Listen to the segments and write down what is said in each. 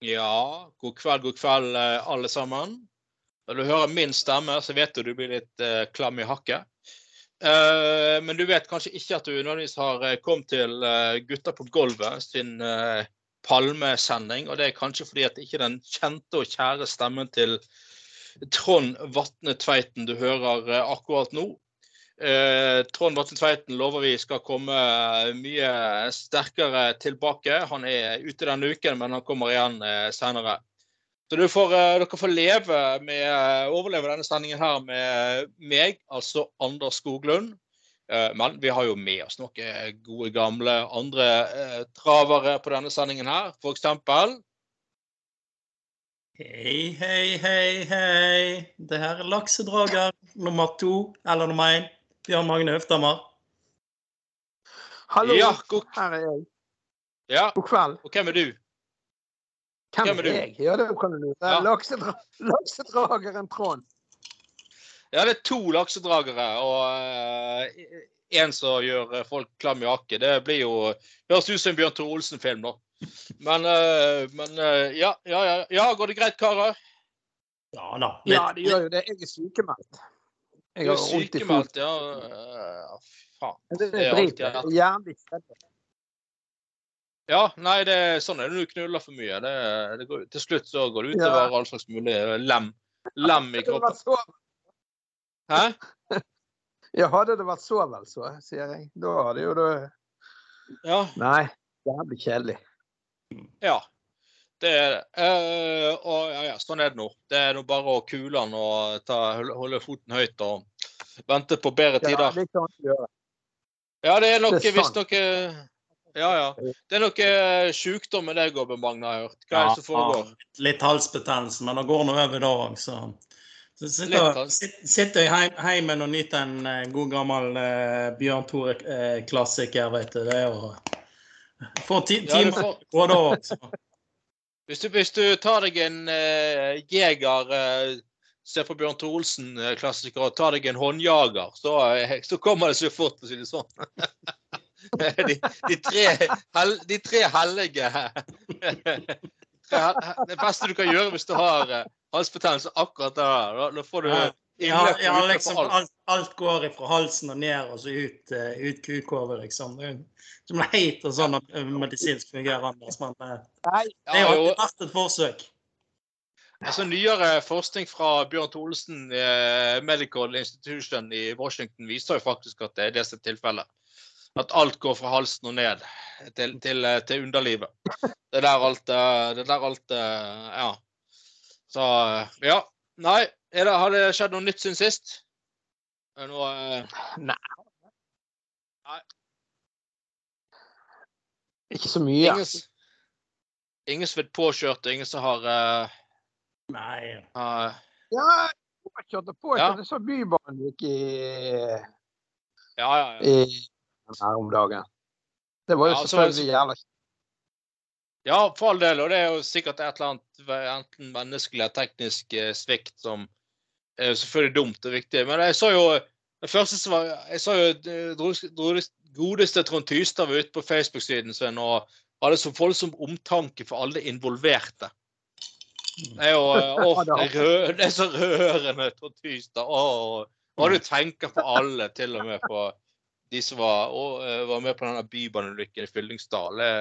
Ja, god kveld, god kveld, eh, alle sammen. Når du hører min stemme, så vet du du blir litt uh, klam i hakket. Uh, men du vet kanskje ikke at du nødvendigvis har kommet til uh, Gutta på gulvet sin uh, palmesending. Og det er kanskje fordi at ikke den kjente og kjære stemmen til Trond Vatne Tveiten du hører akkurat nå. Eh, Trond Vatne Tveiten lover vi skal komme mye sterkere tilbake. Han er ute denne uken, men han kommer igjen eh, senere. Så får, eh, dere får leve med, eh, overleve denne sendingen her med meg, altså Anders Skoglund. Eh, men vi har jo med oss noen gode, gamle andre eh, travere på denne sendingen her. For eksempel Hei, hei, hei, hei. Det her er laksedrager nummer to, eller nummer én. Bjørn Magne Høfthammer. Hallo, ja, god... her er jeg. Ja. God kveld. Og hvem er du? Hvem, hvem er, er jeg? Ja, det kan du ja. Laksedra laksedrageren Trond. Ja, det er to laksedragere og uh, en som gjør eh, folk klam i hakket. Det blir jo Høres ut som en Bjørn Tore Olsen-film, da. Men, uh, men uh, ja, ja, ja, ja. Går det greit, karer? Ja da. Ja, det gjør jo det. Jeg er sykemeldt. Jeg har vondt i foten. Ja, faen. Det er alltid Jævlig. Ja, nei, det sånn er det når du knuller for mye. Det, det går, til slutt så går det utover ja. all slags mulig lem, lem i kroppen. Hæ? Ja, hadde det vært så vel, så, sier jeg. Da hadde jo det Ja. Nei, det blir kjedelig. Ja. Det er det. Uh, og ja, ja, sånn er det nå. Det er nå bare å kule den og ta, holde foten høyt og vente på bedre tider. Ja, det kan du gjøre. Ja, det er noe hvis noe Ja, ja. Det er noe sykdom med deg òg, Magne, har jeg hørt. Hva er det som foregår? Ja, litt halsbetennelse, men det går nå over da òg, så. Så sitter, sitter jeg hjemme og nyter en god gammel uh, Bjørn Tore-klassiker, uh, vet du. Det er jo Får ti timer ja, får... da òg, hvis du, hvis du tar deg en uh, jeger uh, Ser på Bjørn Thor Olsen-klassiker og tar deg en håndjager, så, så kommer det så fort, for å si det sånn. de, tre, hellige Det beste du kan gjøre hvis du har halsbetennelse akkurat der, da, da får du ja, ja, liksom alt, alt går fra halsen og ned og så ut, ut kukhodet, liksom. Som det heter sånn sånn medisinsk fungerer, fungerende. Men det er jo alltid et forsøk. Altså, nyere forskning fra Bjørn Tholesen eh, Medical Institution i Washington viser jo faktisk at det er det som er tilfellet. At alt går fra halsen og ned til, til, til underlivet. Det er der alt, det er der alt Ja. Så ja. Nei, det, har det skjedd noe nytt siden sist? Noe Nei. Nei. Ikke så mye. Ingen, ingen som er påkjørt, og ingen som har uh, Nei. Uh, ja, påkjørt og påkjørt. Ja. Så Bybanen gikk i Ja, ja, ja. I, her om dagen. Det var jo ja, selvfølgelig så, jævla Ja, for all del. Og det er jo sikkert et eller annet enten menneskelig eller teknisk eh, svikt som er selvfølgelig dumt og viktig. Men jeg så jo det første som var Jeg så jo dro, godeste Trond Tystad var ute på Facebook-siden sin og hadde så voldsom omtanke for alle involverte. Det er jo ofte det, er rød, det er så rørende, Trond Tystad. Å, hva du tenker på alle, til og med på de som var, og, eh, var med på denne bybaneulykken i Fyllingsdal. Det,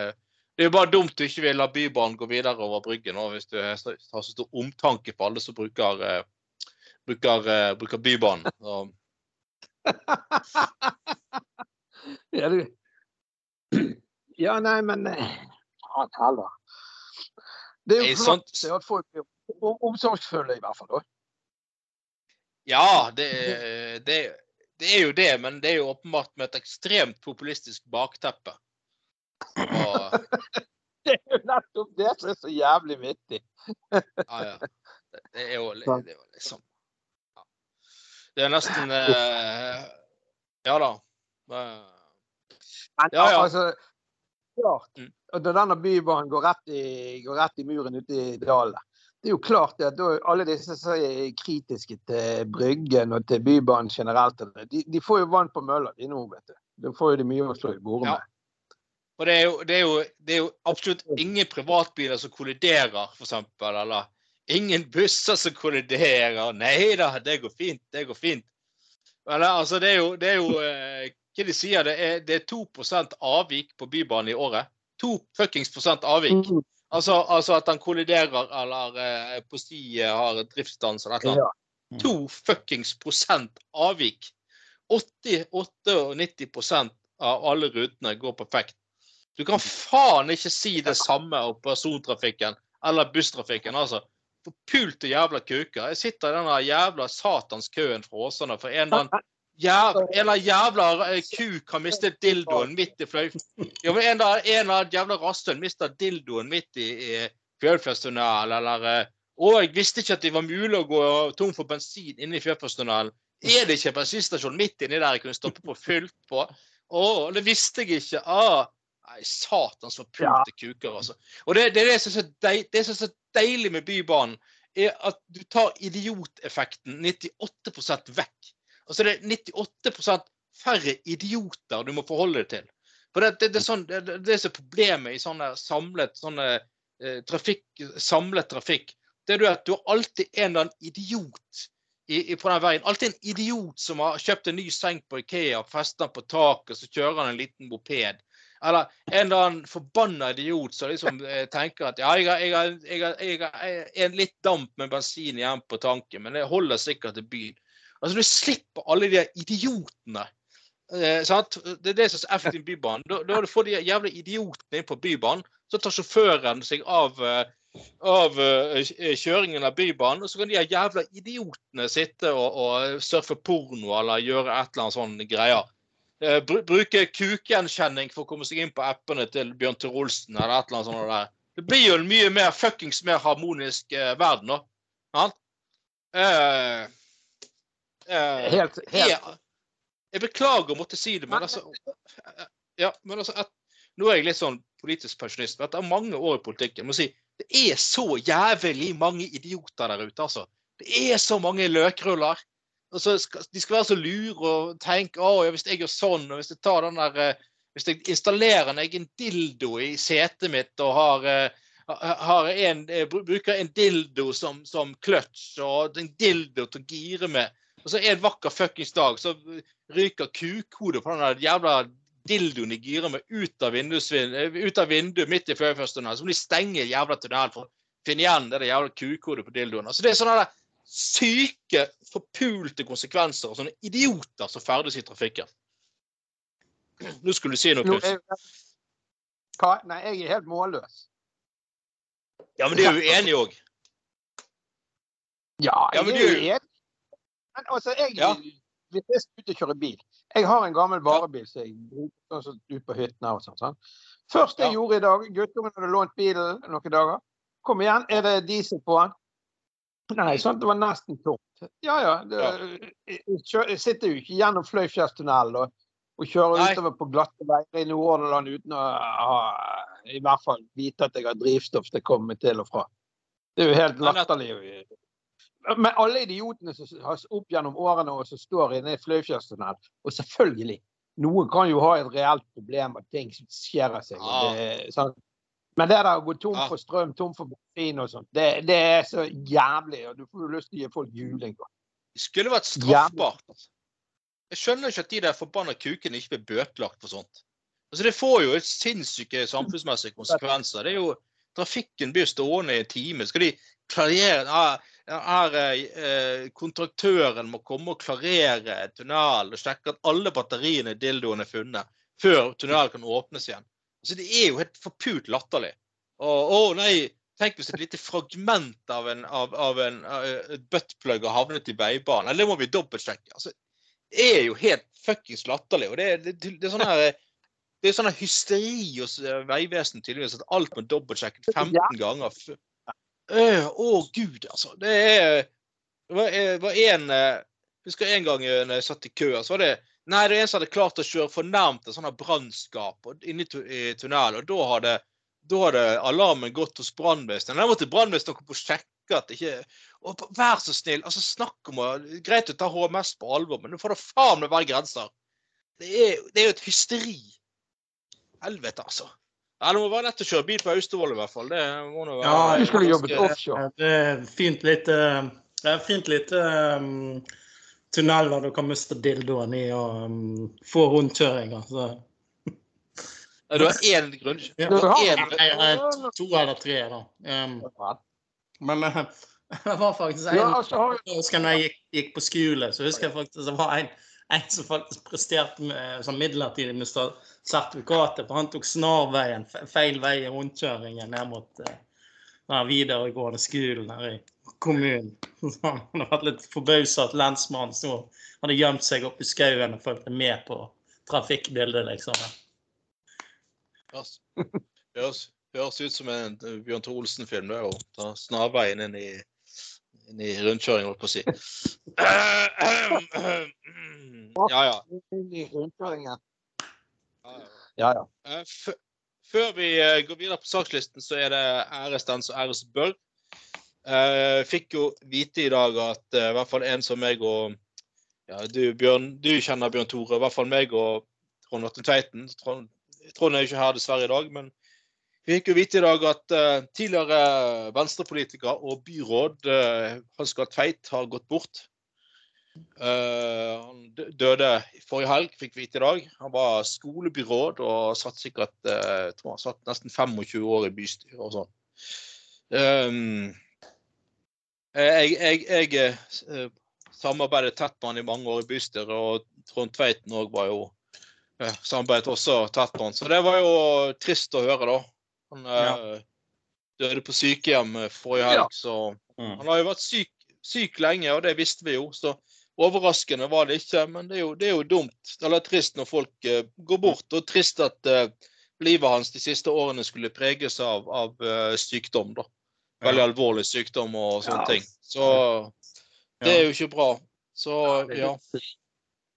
det er jo bare dumt du ikke vil la Bybanen gå videre over Bryggen nå, hvis du har så stor omtanke for alle som bruker, bruker, uh, bruker Bybanen. Og, Ja, du. Ja, nei, men eh, Faen heller. Det er jo flott sånt... at folk er omsorgsfulle, i hvert fall. Ja, det, det, det, er jo det, men det er jo åpenbart med et ekstremt populistisk bakteppe. Og... det er jo nettopp det som er så jævlig vittig. ja, ja. Det er jo, det er jo liksom. Det er nesten eh... Ja da. Men, ja, ja. Altså, klart, mm. Når denne bybanen går rett, i, går rett i muren ute i dalen det er jo klart at alle disse som er kritiske til Bryggen og til Bybanen generelt, de, de får jo vann på mølla de nå, vet du. Da får jo de mye å slå i bordet med. Og det er, jo, det, er jo, det er, jo, absolutt ingen privatbiler som kolliderer, f.eks. Eller ingen busser som kolliderer. Nei da, det går fint. Det går fint. Men, altså, det er jo, det er jo eh, Hva de sier, det er, det er 2% avvik på Bybanen i året. 2 fuckings prosent avvik. Mm. Altså, altså, at han kolliderer eller på politiet har driftsstans eller et eller annet. Ja. 2 fuckings prosent avvik. 80-98% av alle rutene går perfekt. Du kan faen ikke si det samme om persontrafikken eller busstrafikken. altså. Forpulte jævla kuker. Jeg sitter i denne jævla satanskøen fra Åsane for en eller annen jævla, en jævla eh, kuk har mistet dildoen midt i fløy... Ja, en eller annen jævla rasshøl mister dildoen midt i, i Fjellfjellstunnelen, eller eh, Å, jeg visste ikke at det var mulig å gå tom for bensin inne i Fjellfjellstunnelen. Er det ikke en bensinstasjon midt inni der jeg kunne stoppe på fylt på? Å, det visste jeg ikke. Ah, Nei, satans forpulte ja. kuker, altså. Og det, det, er det, som er deil, det som er så deilig med Bybanen, er at du tar idioteffekten 98% vekk. Altså det er 98% færre idioter du må forholde deg til. For det, det, det, er sånn, det, det er problemet i sånne samlet, sånne, eh, trafikk, samlet trafikk. Det er at du har alltid en eller annen idiot i, i, på den veien. Alltid en idiot som har kjøpt en ny seng på Ikea, festet den på taket, så kjører han en liten moped. Eller en eller annen forbanna idiot som liksom eh, tenker at ja, jeg har, jeg, har, jeg har, en litt damp med bensin igjen på tanken, men det holder sikkert til byen. Altså, Du slipper alle de idiotene. Eh, det er det som er effektivt med Bybanen. Da, da får de jævla idiotene inn på Bybanen. Så tar sjåføren seg av, eh, av uh, kjøringen av Bybanen. Og så kan de jævla idiotene sitte og, og surfe porno eller gjøre et eller annet sånn greier. Eh, bruke kukgjenkjenning for å komme seg inn på appene til Bjørn Tore Olsen eller et eller annet sånt. Der. Det blir jo en mye mer fuckings mer harmonisk eh, verden, da. Ja? Eh, eh, helt, helt. Jeg, jeg, beklager å måtte si det, men altså ja, men altså, et, Nå er jeg litt sånn politisk pensjonist, men etter mange år i politikken må si, Det er så jævlig mange idioter der ute, altså. Det er så mange løkruller. Skal, de skal være så lure og tenke å, ja, hvis jeg gjør sånn, og hvis jeg tar den der eh, Hvis jeg installerer en egen dildo i setet mitt og har, eh, har en, eh, bruker en dildo som, som kløtsj og en dildo til å gire med, og så en vakker fuckings dag så ryker kukhodet på den der jævla dildoen de girer med ut av, ut av vinduet midt i førerførstunnelen. Så må de stenge jævla tunnelen for å finne igjen det der jævla kukhodet på dildoen. Altså det er sånn der syke, forpulte konsekvenser og sånne idioter som ferdes i trafikken. Nå skulle du si noe, Knut. Nei, jeg er helt målløs. Ja, men det er jo enig òg. Ja, jeg ja, men er enig. Men altså, jeg ja. Hvis jeg skal ut og kjøre bil Jeg har en gammel varebil som jeg bruker sånn, ut på hyttene og sånn. det jeg ja. gjorde i dag Guttungen hadde lånt bilen noen dager. Kom igjen, er det diesel på den? Nei, sånn, det var nesten tomt. Ja ja. Det, jeg, jeg, sitter jo ikke gjennom Fløyfjellstunnelen og, og kjører Nei. utover på glatte veier i Nord-Hordaland uten å ha, i hvert fall vite at jeg har drivstoff til å komme til og fra. Det er jo helt latterlig. Men alle idiotene som har opp gjennom årene og som står inne i Fløyfjellstunnelen, og selvfølgelig noen kan jo ha et reelt problem at ting skjer av seg. Ja. Det, men det der å gå tom for strøm, tom for bensin og sånt, det, det, er så jævlig. og Du får jo lyst til å gi folk juling. Det skulle vært straffbart. Jeg skjønner ikke at de der forbanna kukene ikke blir bøtelagt for sånt. Altså, Det får jo sinnssyke samfunnsmessige konsekvenser. Det er jo, Trafikken blir stående i en time. Skal de klarere her, er, Kontraktøren må komme og klarere tunnelen og sjekke at alle batteriene i dildoen er funnet før tunnelen kan åpnes igjen. Altså, det er jo helt forpult latterlig. Å nei, tenk hvis et lite fragment av en, av, av en uh, buttplug har havnet i veibanen. Eller det må vi dobbeltsjekke. Altså, det er jo helt fuckings latterlig. Og det, det, det, er sånn her det er sånn hysteri hos uh, Vegvesenet tydeligvis at alt må dobbeltsjekkes 15 ganger. Uh, oh, gud, altså. Det er Det var, var en uh, Husker en gang jeg satt i kø, så var det Nei, det er en som hadde klart å kjøre fornærmt et sånt brannskap inni i tunnelen. Og da hadde, da hadde alarmen gått hos brannvesenet. Da måtte brannvesenet komme og sjekke at det ikke og Vær så snill. altså Snakk om å Greit å ta HMS på alvor, men nå får det faen meg være grenser. Det er, det er jo et hysteri. helvete, altså. Ja, Det må være lett å kjøre bil på Austevoll i hvert fall. Det må nå være Ja, Du skulle jobbet offshore. Det er fint lite, det er fint lite um, tunneler du kan miste dildoen i og um, få rundkjøringer. Så. Du har én grunn... Ja. To eller tre, da. Um, men uh, det var faktisk en Ja, altså, husker når jeg gikk, gikk på skole, så husker jeg faktisk det var en, en som faktisk presterte med, som midlertidig med sertifikatet. For han tok snarveien, feil vei i rundkjøringen ned mot uh, den videregående skolen her i kommunen. Så han hadde vært litt forbausa at lensmannen sto hadde gjemt seg oppi skauen og fulgte med på trafikkbildet, liksom. Høres, høres, høres ut som en eh, Bjørn Tore Olsen-film. Det jo ta snarveien inn i, inn i rundkjøringen, holdt på å si. Ja, ja. ja, ja. Eh, Før vi eh, går videre på sakslisten, så er det æresdans og æresbør. Eh, fikk jo vite i dag at eh, i hvert fall en som meg og ja, du, Bjørn, du kjenner Bjørn Tore. I hvert fall meg og Trond Atten Tveiten. Trond, er jo ikke her dessverre i dag, men vi fikk jo vite i dag at uh, tidligere venstrepolitiker og byråd uh, Hans Gahr Tveit har gått bort. Uh, han døde forrige helg, fikk vi vite i dag. Han var skolebyråd og satt sikkert uh, tror han satt nesten 25 år i bystyret og sånn. Um, jeg jeg, jeg eh, samarbeidet tett med han i mange år i bystyret, og Trond Tveiten òg var jo eh, samarbeidet også tett med han. Så det var jo trist å høre, da. Han ja. døde på sykehjem eh, forrige helg, så Mm. han har jo vært syk, syk lenge, og det visste vi jo. Så overraskende var det ikke. Men det er jo, det er jo dumt, eller trist når folk eh, går bort. Og trist at eh, livet hans de siste årene skulle preges av, av eh, sykdom. da. Veldig alvorlig sykdom og sånne Ja. ting. Så det er jo ikke bra. Så ja.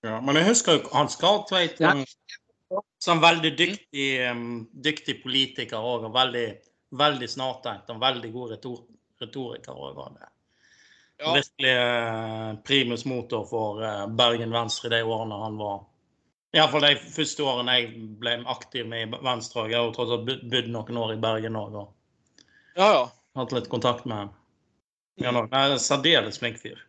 Ja, men jeg husker Hans Gahr Tveit Ja. um, som veldig dyktig, um, dyktig politiker òg, og veldig, veldig snartenkt. Og veldig god retor retoriker òg. ja. Virkelig uh, primus motor for uh, Bergen Venstre i de årene han var Iallfall de første årene jeg ble aktiv med i Venstre. Jeg har jo tross alt bodd noen år i Bergen òg ja, ja. Hatt litt kontakt med ham. Ja, nå. Nei, Særdeles flink fyr.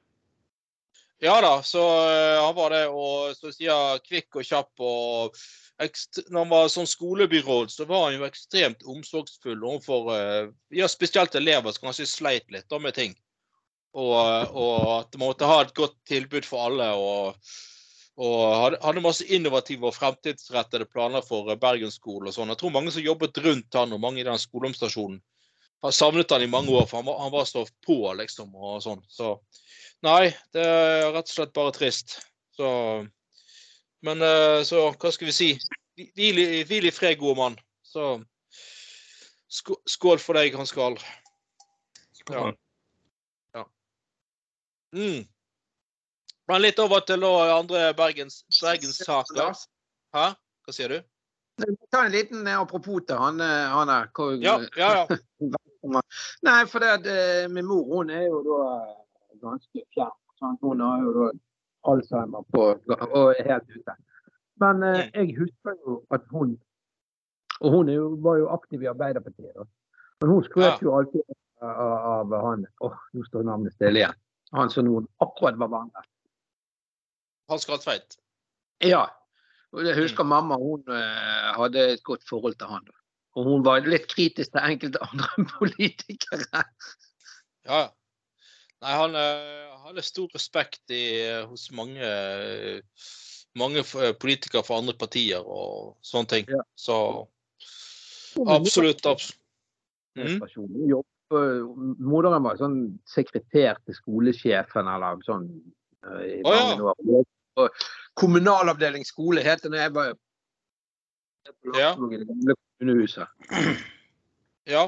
Ja da, så eh, han var det. Og så sier kvikk og kjapp. og Når han var sånn skolebyråd, så var han jo ekstremt omsorgsfull overfor eh, ja, spesielt elever som kanskje sleit litt da med ting. Og, eh, og at man måtte ha et godt tilbud for alle. og og hadde, masse innovative og fremtidsrettede planer for Bergensskolen og sånn. Jeg tror mange som jobbet rundt han og mange i den skoleomstasjonen, har savnet han i mange år, for han var, han var så på, liksom. og sånn. Så Nei, det er rett og slett bare trist. Så Men eh, så hva skal vi si? Hvil hvil i fred, gode mann. Så skål for deg, Hans Karl. Ja. ja. Mm. Men litt over til andre Bergens, Bergenssaker. Hæ? Hva sier du? Ta en liten eh, apropos til han, eh, han her. hvor- Ja, ja, ja. Nei, for det at eh, min mor hun er jo da eh, ganske fjern. sant? Hun har jo da Alzheimer på, og er helt ute. Men eh, Mm. jeg husker jo at hun Og hun jo, var jo aktiv i Arbeiderpartiet. Da. Men hun skrøt jo alltid av, av han Åh, nå står navnet stille igjen. Han som noen akkurat var vant med. Hans Karl Ja. Og jeg husker mamma hun eh, hadde et godt forhold til han. da. Og hun var litt kritisk til enkelte andre politikere. Ja, ja. Nei, han eh, hadde stor respekt i, hos mange, eh, mange politikere fra andre partier og sånne ting. Ja. Så absolutt. absolutt. Mm. Eh, Moderen var sånn sekretær til skolesjefen eller sånn eh, Å, ja. mange år. Og Kommunalavdeling skole het det da jeg var Ja. Det. Ja.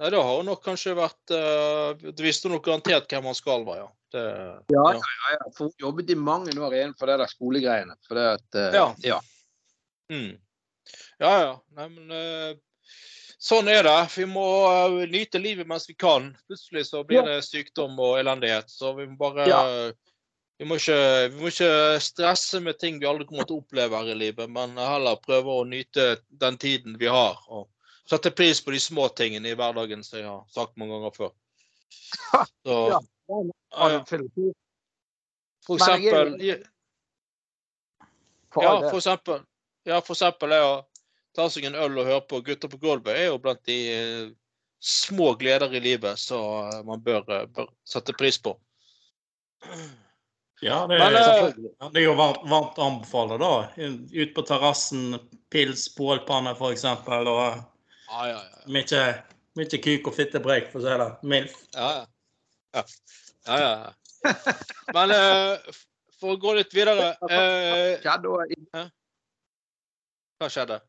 Nei, det har nok kanskje vært uh, Du visste nok garantert hvem han skal være, ja. Det, Ja, Ja. ja, ja, for hun jobbet i mange år innenfor det der skolegreiene. For det at, uh, Ja. ja. Mm. Ja, ja. Nei, men uh, sånn er det. Vi må eh, nyte livet mens vi kan. Plutselig så blir det sykdom og elendighet, så vi må bare eh, Vi må, ikke, vi må ikke stresse med ting vi aldri kommer til å oppleve her i livet, men heller prøve å nyte den tiden vi har. Og sette pris på de små tingene i hverdagen, som jeg har sagt mange ganger før. Så, for eksempel Ja, for eksempel, ja, for eksempel er å ta seg en øl og høre på Gutter på gulvet er jo blant de eh, små gleder i livet som eh, man bør, eh, bør sette pris på. Ja, det, Men, er, eh, det er jo varmt, varmt å anbefale, da. Ut på terrassen, pils, bålpanne f.eks. Og Ja, ja, ja. mye, mye kuk og fittebreik, for å si det mildt. ja, ja. ja. ja, ja, ja. Men uh, for å gå litt videre uh, Hva skjedde?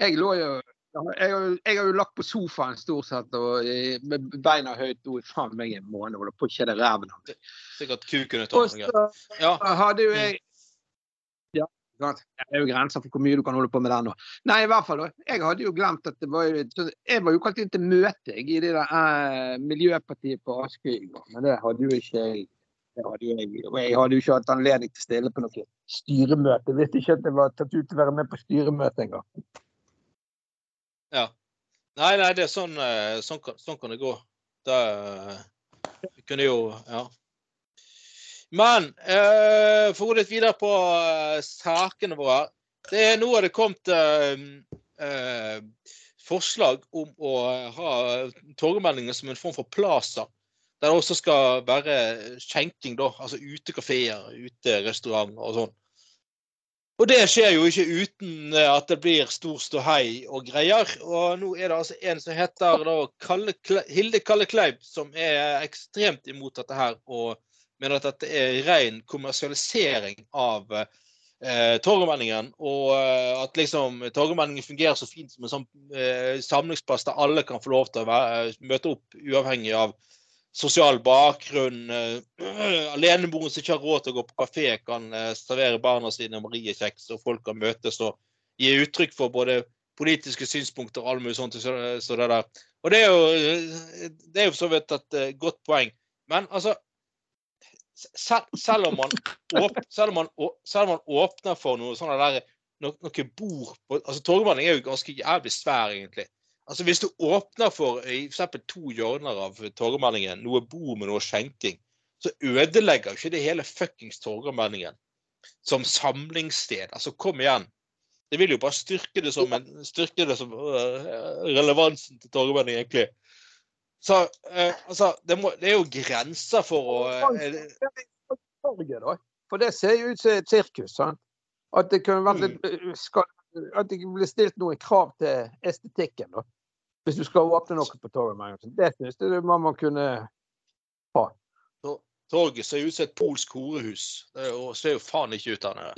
jeg lå jo jeg jeg har jo lagt på sofaen stort sett og eh, med beina høyt i faen meg en måned. Holder på å kjede ræven av meg. Sikkert kuken ut. av så Ja. hadde jo jeg Ja. Det er jo grenser for hvor mye du kan holde på med den nå. Nei, i hvert fall. Jeg hadde jo glemt at det var Jeg var jo kalt inn til møte i det der eh, Miljøpartiet på Askøy i går, men det hadde jo ikke jeg. Hadde jeg, og jeg hadde jo ikke hatt anledning til å stille på noe styremøte. Jeg visste ikke at jeg var tatt ut til å være med på styremøte engang. Ja. Nei, nei, det er sånn, eh, sånn, kan, sånn kan det gå. Det eh, kunne jo Ja. Men eh, for å gå litt videre på eh, sakene våre. Det er nå har det kommet eh, forslag om å ha torgmeldingen som en form for plaza. Der det også skal være skjenking, da. Altså utekafeer, uterestauranter og sånn. Og det skjer jo ikke uten eh, at det blir stor ståhei og greier. Og nå er det altså en som heter Kalle, Kle- Hilde Kalle Kleib, som er ekstremt imot dette her. Og mener at dette er ren kommersialisering av eh, Torgallmenningen. Og eh, at liksom Torgallmenningen fungerer så fint som en sånn eh, samlingsplass der alle kan få lov til å være, møte opp uavhengig av sosial bakgrunn. Uh, aleneboende som ikke har råd til å gå på kafé, kan uh, servere barna sine mariekjeks, og folk kan møtes og gi uttrykk for både politiske synspunkter og alt mulig sånt. Så, så det, der. Og det er jo eh, det er jo så vidt et uh, godt poeng. Men altså selv, selv, om man åp, selv, om man, selv om man åpner for noe sånne der no, noe bord på altså Torgallmenning er jo ganske jævlig svær, egentlig. Altså Hvis du åpner for f.eks. eksempel to hjørner av Torgallmenningen, noe bord med noe skjenking, så ødelegger ikke det hele fuckings Torgallmenningen som samlingssted. Altså, kom igjen. Det vil jo bare styrke det som, en, styrke det som uh, relevansen til Torgallmenningen, egentlig. Så uh, altså, det, må, det er jo grenser for å uh. For det ser jo ut som et sirkus. sant? At det kunne vært litt Mm. skal, At det blir stilt noen krav til estetikken, da. Hvis du skal åpne noe på torget. Det syns jeg må man kunne ha. Torget ser ut som et polsk horehus. Det er ser jo faen ikke ut av det.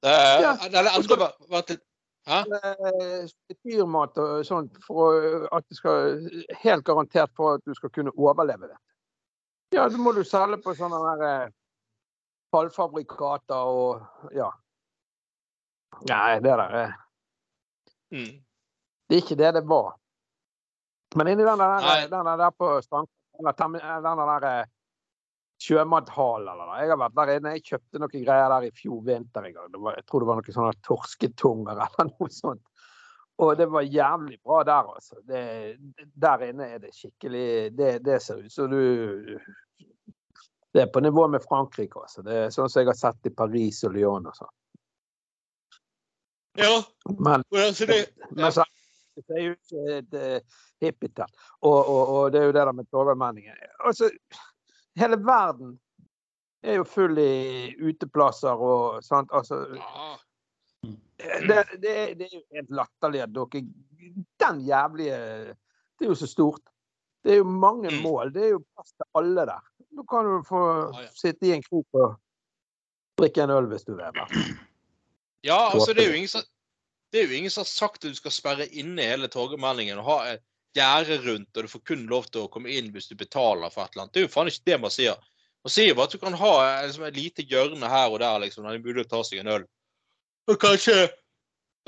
Det Ja. det andre vært- eh, Dyrmat og sånt for at det skal Helt garantert for at du skal kunne overleve det. Ja, så må du selge på sånne der fallfabrikater halvfabrikater og Ja. Nei, det der er Mm. Det er ikke det det var. Men inni den der, den der på strand, den der eh, sjømathallen eller noe. Jeg har vært der inne. Jeg kjøpte noen greier der i fjor vinter en gang. Det var, jeg tror det var noen sånne torsketunger eller noe sånt. Og det var jævlig bra der, altså. Det, der inne er det skikkelig Det, det ser ut som du Det er på nivå med Frankrike, altså. Det er sånn som jeg har sett i Paris og Lyon og sånn. Ja. Men men så det ser ut som et uh, hippietelt. Og, og, og det er jo det der med torgallmenningen. Altså, hele verden er jo full i uteplasser og sånt. Altså, det, det, det er jo helt latterlig at dere Den jævlige Det er jo så stort. Det er jo mange Mm. mål. Det er jo plass til alle der. Nå kan du få sitte i en krok og drikke en øl hvis du vil. Ja, altså det er jo ingen som det er jo ingen som har sagt at du skal sperre inne hele Torgallmenningen og ha et gjerde rundt, og du får kun lov til å komme inn hvis du betaler for et eller annet. Det er jo faen ikke det man sier. Man sier bare at du kan ha liksom, et lite hjørne her og der liksom, der det er mulig å ta seg en øl. Og kanskje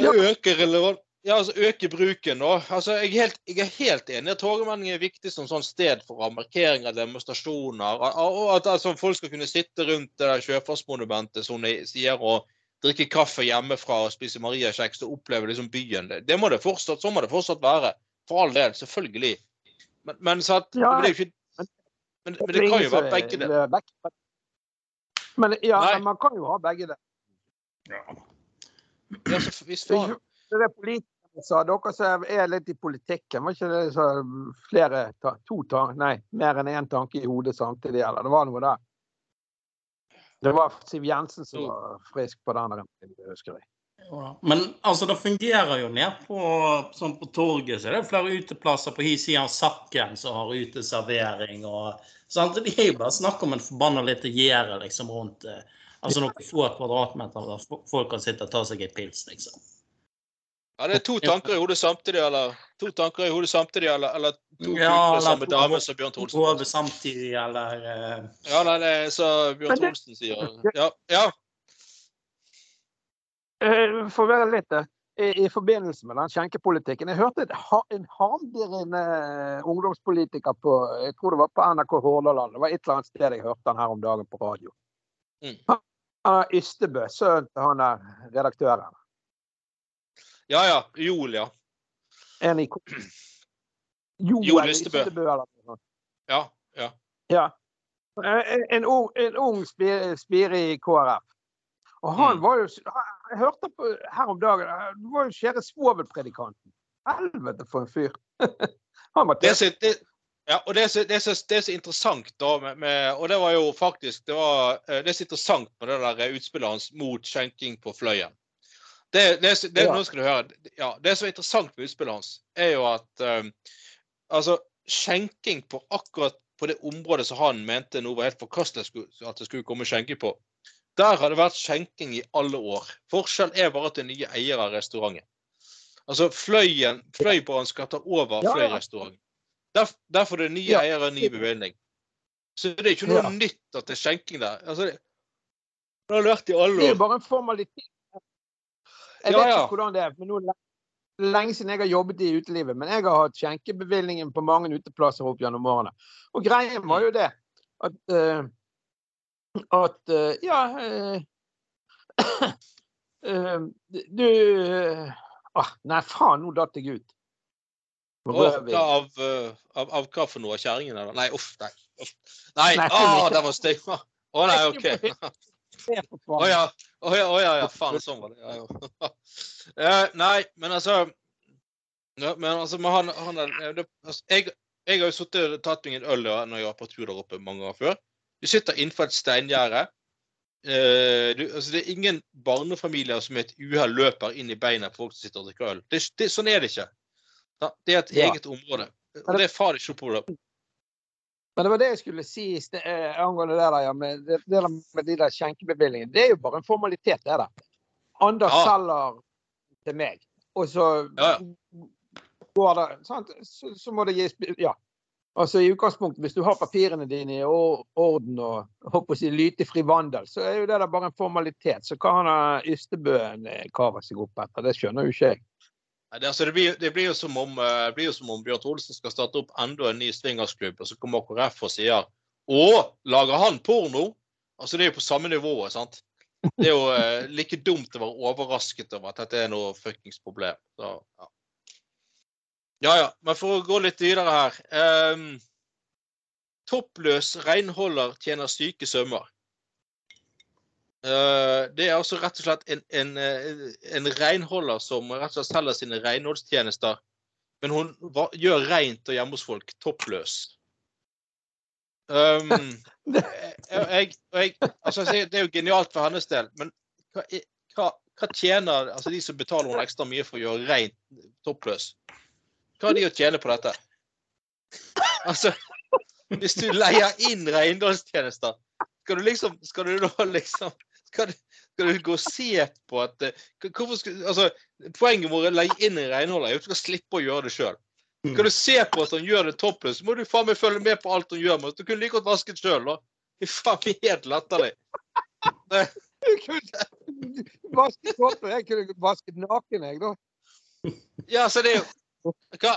Ja. øke relevant ja, altså øke bruken, da. Altså, jeg, er helt, jeg er helt enig at Torgallmenningen er viktig som sånn sted for markeringer, demonstrasjoner. Og at altså, folk skal kunne sitte rundt det der sjøfartsmonumentet som de sier, og drikke kaffe hjemmefra og spise mariakjeks og oppleve liksom byen. Det, det må det fortsatt, så må det fortsatt være. For all del, selvfølgelig. Men, men, så at, ja, men det ikke men, men, det kan jo være begge deler. Men ja, Nei. man kan jo ha begge deler. Ja. ja så, hvis faen. Det er som sa, dere som er litt i politikken, var ikke det så flere to nei, mer enn én tanke i hodet samtidig, eller det var noe der? Det var Siv Jensen som var frisk på den, husker jeg. Men altså, det fungerer jo ned på, sånn på torget. Så er det er flere uteplasser på hi side av Sakken som har uteservering. og sant? Det er jo bare snakk om en forbanna lite gjerde liksom, rundt eh, altså noen få kvadratmeter der folk kan sitte og ta seg en pils, liksom. Ja, det er to tanker i hodet samtidig, eller to tanker i hodet samtidig, eller, eller to ja, eller samme dame som Bjørn Tholsen. Hode samtidig, eller uh... Ja, nei, det er så Bjørn Trolsen sier. Ja. ja. Eh, for å være litt eh, i, i forbindelse med den skjenkepolitikken. Jeg hørte en hardere eh, ungdomspolitiker på jeg tror det var på NRK Hordaland. Det var et eller annet sted jeg hørte han her om dagen på radio. Mm. Han er Ystebø, sønnen til han er redaktøren. Ja ja. Joel, ja. En i Joel, Joel Ystebø. Ja. Ja. ja. En, en ung, en ung spire i KrF. Og han mm. var jo Jeg hørte på her om dagen Du var jo kjære svovelpredikanten. Helvete, for en fyr. han var det, det, ja, og det er, så, det, er så, det er så interessant, da, med, med, Og det var jo faktisk Det, var, eh, det er så interessant med det der utspillet hans mot skjenking på Fløyen. Det, det, det, ja. nå skal du høre. Ja, det som er interessant med utspillet hans, er jo at um, altså, skjenking på akkurat på det området som han mente nå var helt forkastelig at det skulle komme skjenking på, der har det vært skjenking i alle år. Forskjellen er bare at det er nye eiere av restauranten. Altså Fløyen, Fløibanen skal ta over Fløyrestauranten. Der, derfor er det nye ja. eiere ny bevilgning. Så det er ikke noe ja. nytt at det er skjenking der. Altså, det, det har vært i alle år. Det er jo bare en formalitet. Jeg vet ikke hvordan det er. men nå lenge siden jeg har jobbet i utelivet, men jeg har hatt skjenkebevilgningen på mange uteplasser opp gjennom årene. Og greien var jo det at uh, at uh, Ja eh, Du ah, Nei, faen, nå datt jeg ut. Av, uh, av, av, hva for noe? Kjerringen, eller? Nei, uff. Nei. Uff. Nei, nei ah, det var stygt. Å oh, nei, OK. Å ja. Å ja, oh, ja, ja. Faen, sånn var det. Ja, ja. nei, men altså Men altså, han, han det, altså, jeg, jeg, har jo sittet og tatt meg en øl når jeg var på tur der oppe mange ganger før. Du sitter innenfor et steingjerde. Uh, altså det er ingen barnefamilier som i et uhell løper inn i beina på folk som sitter og drikker øl. Det, det, sånn er det ikke. Det er et eget område. Og det er far ikke noe problem. Men det var det jeg skulle si eh, angående det der, ja, med, det, det med de der skjenkebevilgningene. Det er jo bare en formalitet, det der. Anders ja. selger til meg, og så ja. går det sant? Så, så, må det gis Ja. Altså i utgangspunktet, Hvis du har papirene dine i orden og håper å si lytefri vandel, så er jo det bare en formalitet. Så hva har Ystebøen eh, kava seg opp etter? Det skjønner jo ikke jeg. Det, altså, det, blir, det, blir, jo som om, uh, blir jo som om Bjørn Olsen skal starte opp enda en ny swingersklubb, og så kommer KrF og sier Å, lager han porno? Altså Det er jo på samme nivå. sant? Det er jo uh, like dumt å være overrasket over at dette er noe fuckings problem. Så, ja. Ja, ja. Men for å gå litt videre her. Um, toppløs renholder tjener syke sømmer. Uh, det er altså rett og slett en, en, eh, en renholder som rett og slett selger sine renholdstjenester. Men hun gjør rent og hjemme hos folk toppløs. Um, jeg, jeg, altså, det er jo genialt for hennes del, men hva, hva, hva tjener altså, de som betaler henne ekstra mye for å gjøre rent toppløs? Hva har de å tjene på dette? Altså, hvis du leier inn renholdstjenester, skal du liksom Skal du da liksom skal skal du gå og se på at eh, skal, altså, Poenget med å leie inn en renholder er at du skal slippe å gjøre det sjøl. Skal du se på at han gjør det toppløst, så må du faen meg følge med på alt han gjør. Men du kunne like godt vasket sjøl, da. Fy faen, helt latterlig. Vasket kåpe. Jeg kunne vasket naken, jeg, da. Ja, så det er jo Hva,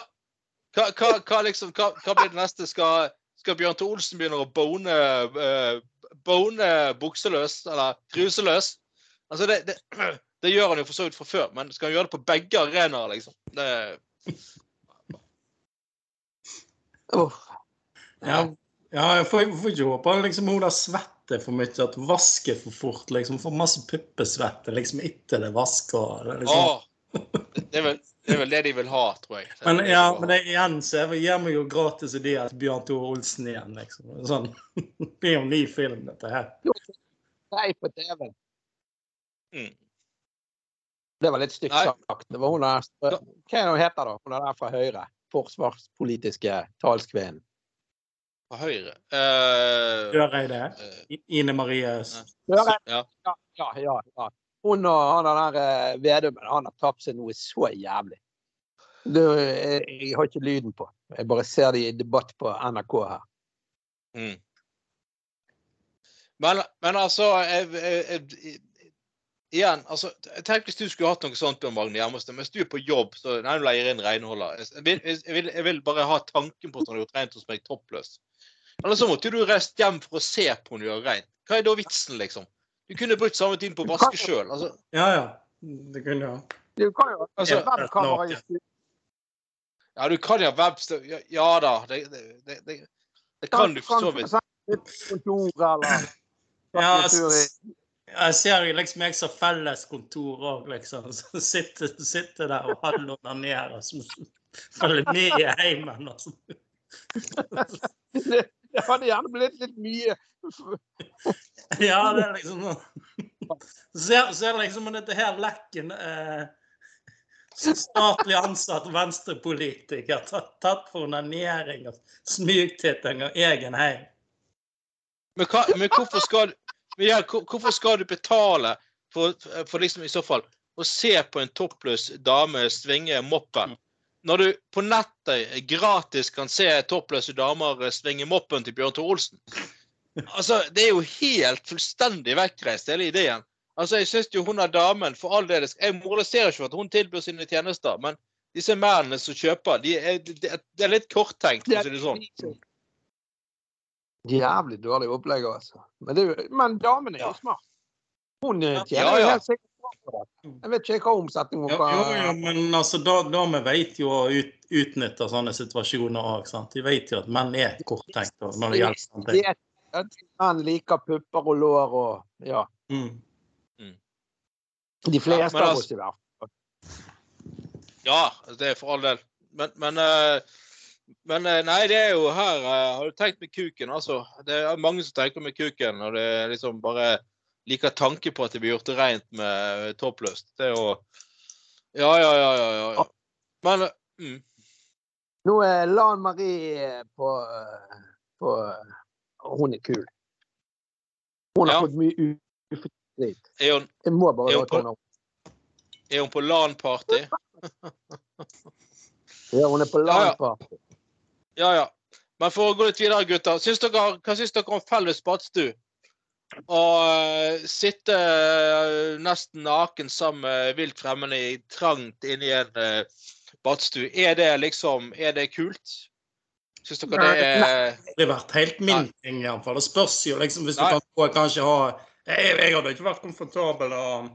hva, hva, liksom, hva blir det neste? Skal, skal Bjørn Thor Olsen begynne å bone, uh, bone bukseløs, eller truseløs? Altså, det, det, det, gjør han jo for så vidt fra før, men skal han gjøre det på begge arenaer, liksom? Det oh. Ja, ja, jeg får, får ikke håpe liksom hun der svetter for mye, at hun vasker for fort. liksom, Får masse puppesvette liksom etter det vasker. Liksom. Oh, det, er vel, det, er vel, det de vil ha, tror jeg. Men, ja, men det, igjen så gir meg jo gratis ideer til Bjørn Tore Olsen igjen. liksom. Sånn, Det er jo en ny film, dette her. Nei, på TV. Mm. Det var litt stygt sagt. Det var hun der, hva er hun heter da? Hun er der fra Høyre. Forsvarspolitiske talskvinnen. Fra Høyre? Uh, er Uh, Ine Marie Øreide. Ja. Ja, ja, ja. Hun og han der uh, Vedumen han har tapt seg noe så jævlig. Det, jeg, jeg, har ikke lyden på. Jeg bare ser det i debatt på NRK her. Mm. Men, men, altså jeg, jeg, igjen, altså, Tenk hvis du skulle hatt noe sånt om Magne Gjermostad. Mens du er på jobb, så nei, du leier inn renholder. Jeg jeg, jeg vil, bare ha tanken på at hun har gjort rent hos meg toppløs. Eller så måtte du reist hjem for å se på henne gjøre rent. Hva er da vitsen, liksom? Du kunne brukt samme tid på å vaske sjøl. Altså. Ja, ja. Det kunne jeg. Du kan jo altså, webkamera i Ja, du kan jo ha webstøv ja, ja, da. Det, det, det, det kan du for så vidt. Kontor eller ja, jeg ser liksom jeg som felleskontor òg, liksom. Så sitter, sitter der og han onanerer som følger med i heimen. Altså. Det, det hadde gjerne blitt litt mye. ja, det er liksom Ser, ser liksom dette her lekken eh, Statlig ansatt venstrepolitiker tatt, tatt for onanering og smygtitting av egen heim. Men, hva, men hvorfor skal men ja, hvorfor skal du betale for, for, liksom i så fall å se på en toppløs dame svinge moppen? Når du på nettet gratis kan se toppløse damer svinge moppen til Bjørn Tore Olsen. Altså, Det er jo helt fullstendig vekkreist, hele ideen. Altså, Jeg syns jo hun er damen for all del Jeg moraliserer ikke for at hun tilbyr sine tjenester, men disse mennene som kjøper, de er, de, det er litt korttenkt, for å si det sånn. Jævlig dårlig opplegg, altså. Men, det, men damen er jo smart. Hun tjener ja, jo helt sikkert. Jeg vet ikke hva omsetningen hun ja, Jo, jo, men altså, damer vet jo å ut, utnytte sånne situasjoner òg. De vet jo at menn er korttenkte når det gjelder sånne ting. Menn liker pupper og lår og ja. Mm. mm. De fleste ja, av oss altså- i hvert fall. Ja, det er for all del. Men, men uh, men eh, nei, det er jo her uh, Har du tenkt med kuken, altså? Det er mange som tenker med kuken, og det er liksom bare liker tanke på at det blir gjort rent med toppløst. Det er jo Ja, ja, ja, ja. ja. Men mm. Nå er Lan Marie på, på Hun er kul. Hun har ja. fått mye ufortjent Jeg må bare hun på, er hun på LAN-party? ja, hun er på LAN-party. Ja, ja. Men for å gå litt videre, gutter. Syns dere, hva syns dere om felles badstue? Å uh, sitte uh, nesten naken sammen med vilt fremmede trangt inni en uh, badstue. Er det liksom Er det kult? Syns dere det er Det har vært helt min ting, iallfall. Det spørs jo liksom hvis du kan kan kanskje ha jeg, jeg hadde ikke vært komfortabel og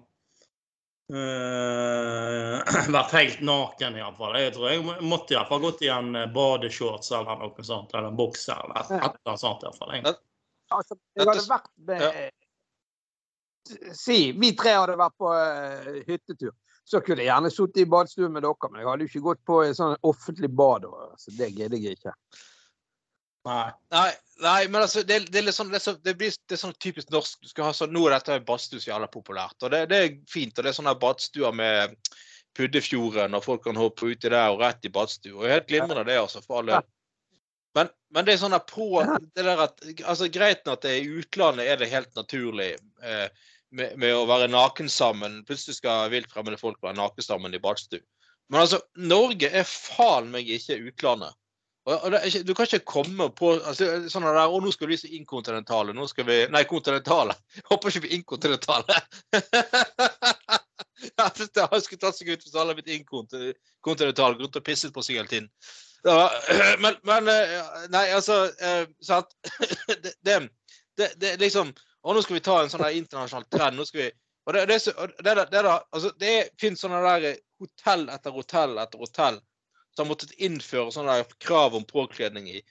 Uh, vært helt naken, iallfall. Jeg tror jeg måtte iallfall gått i en eh, badeshorts eller noe sånt. Eller en bukse eller et eller annet sånt. iallfall. Altså, jeg hadde vært med ja. Si vi tre hadde vært på uh, hyttetur. Så kunne jeg gjerne sittet i badstuen med dere, men jeg hadde jo ikke gått på et sånn offentlig bad. Så det gidder jeg ikke. Nei. Nei, nei, men altså, det, det, er sånn, det, er så, det, blir, det er sånn typisk norsk. Du skal ha sånn, Nå er dette badstue så jævla populært. og det, det, er fint. og Det er sånne badstuer med Puddefjorden, og folk kan hoppe uti der og rett i badstue. og Helt glimrende, det, altså. for alle. Men, men, det er sånn på det der at, altså Greit at det i utlandet er det helt naturlig eh, med, med, å være naken sammen. Plutselig skal viltfremmede folk være naken sammen i badstue. Men altså, Norge er faen meg ikke utlandet. Ikke, du kan ikke komme på altså, sånn der, og nå skal vi så inkontinentale. Nå skal vi Nei, kontinentale. Håper ikke vi er inkontinentale. Han skulle tatt seg ut hvis alle hadde blitt inkontinentale, gått og pisset på seg hele tiden. Ja, men, men, Nei, altså sant? Det, det, det, det liksom Og nå skal vi ta en sånn internasjonal trend. nå skal vi og det, det, det, det, altså, det finnes sånne der hotell etter hotell etter hotell som har måttet innføre sånne der krav om påkledning i,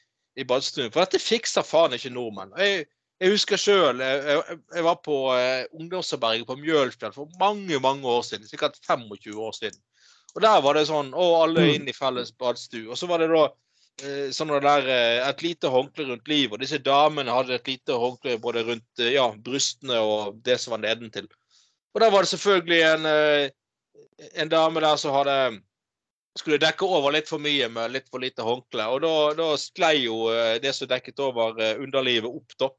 i badstuen. For dette fikser faen ikke nordmenn. Jeg, jeg husker sjøl jeg, jeg, var på eh, ungdomsarbeidet på Mjølfjell for mange mange år siden. Sikkert 25 år siden. Og der var det sånn Å, alle mm. inn i felles badstue. Og så var det da eh, sånn der, eh, et lite håndkle rundt livet. Og disse damene hadde et lite håndkle både rundt eh, ja, brystene og det som var nedentil. Og der var det selvfølgelig en, en dame der som hadde skulle dekke over litt for mye med litt for lite håndkle. Og da, da sklei jo det som dekket over underlivet, opp, da.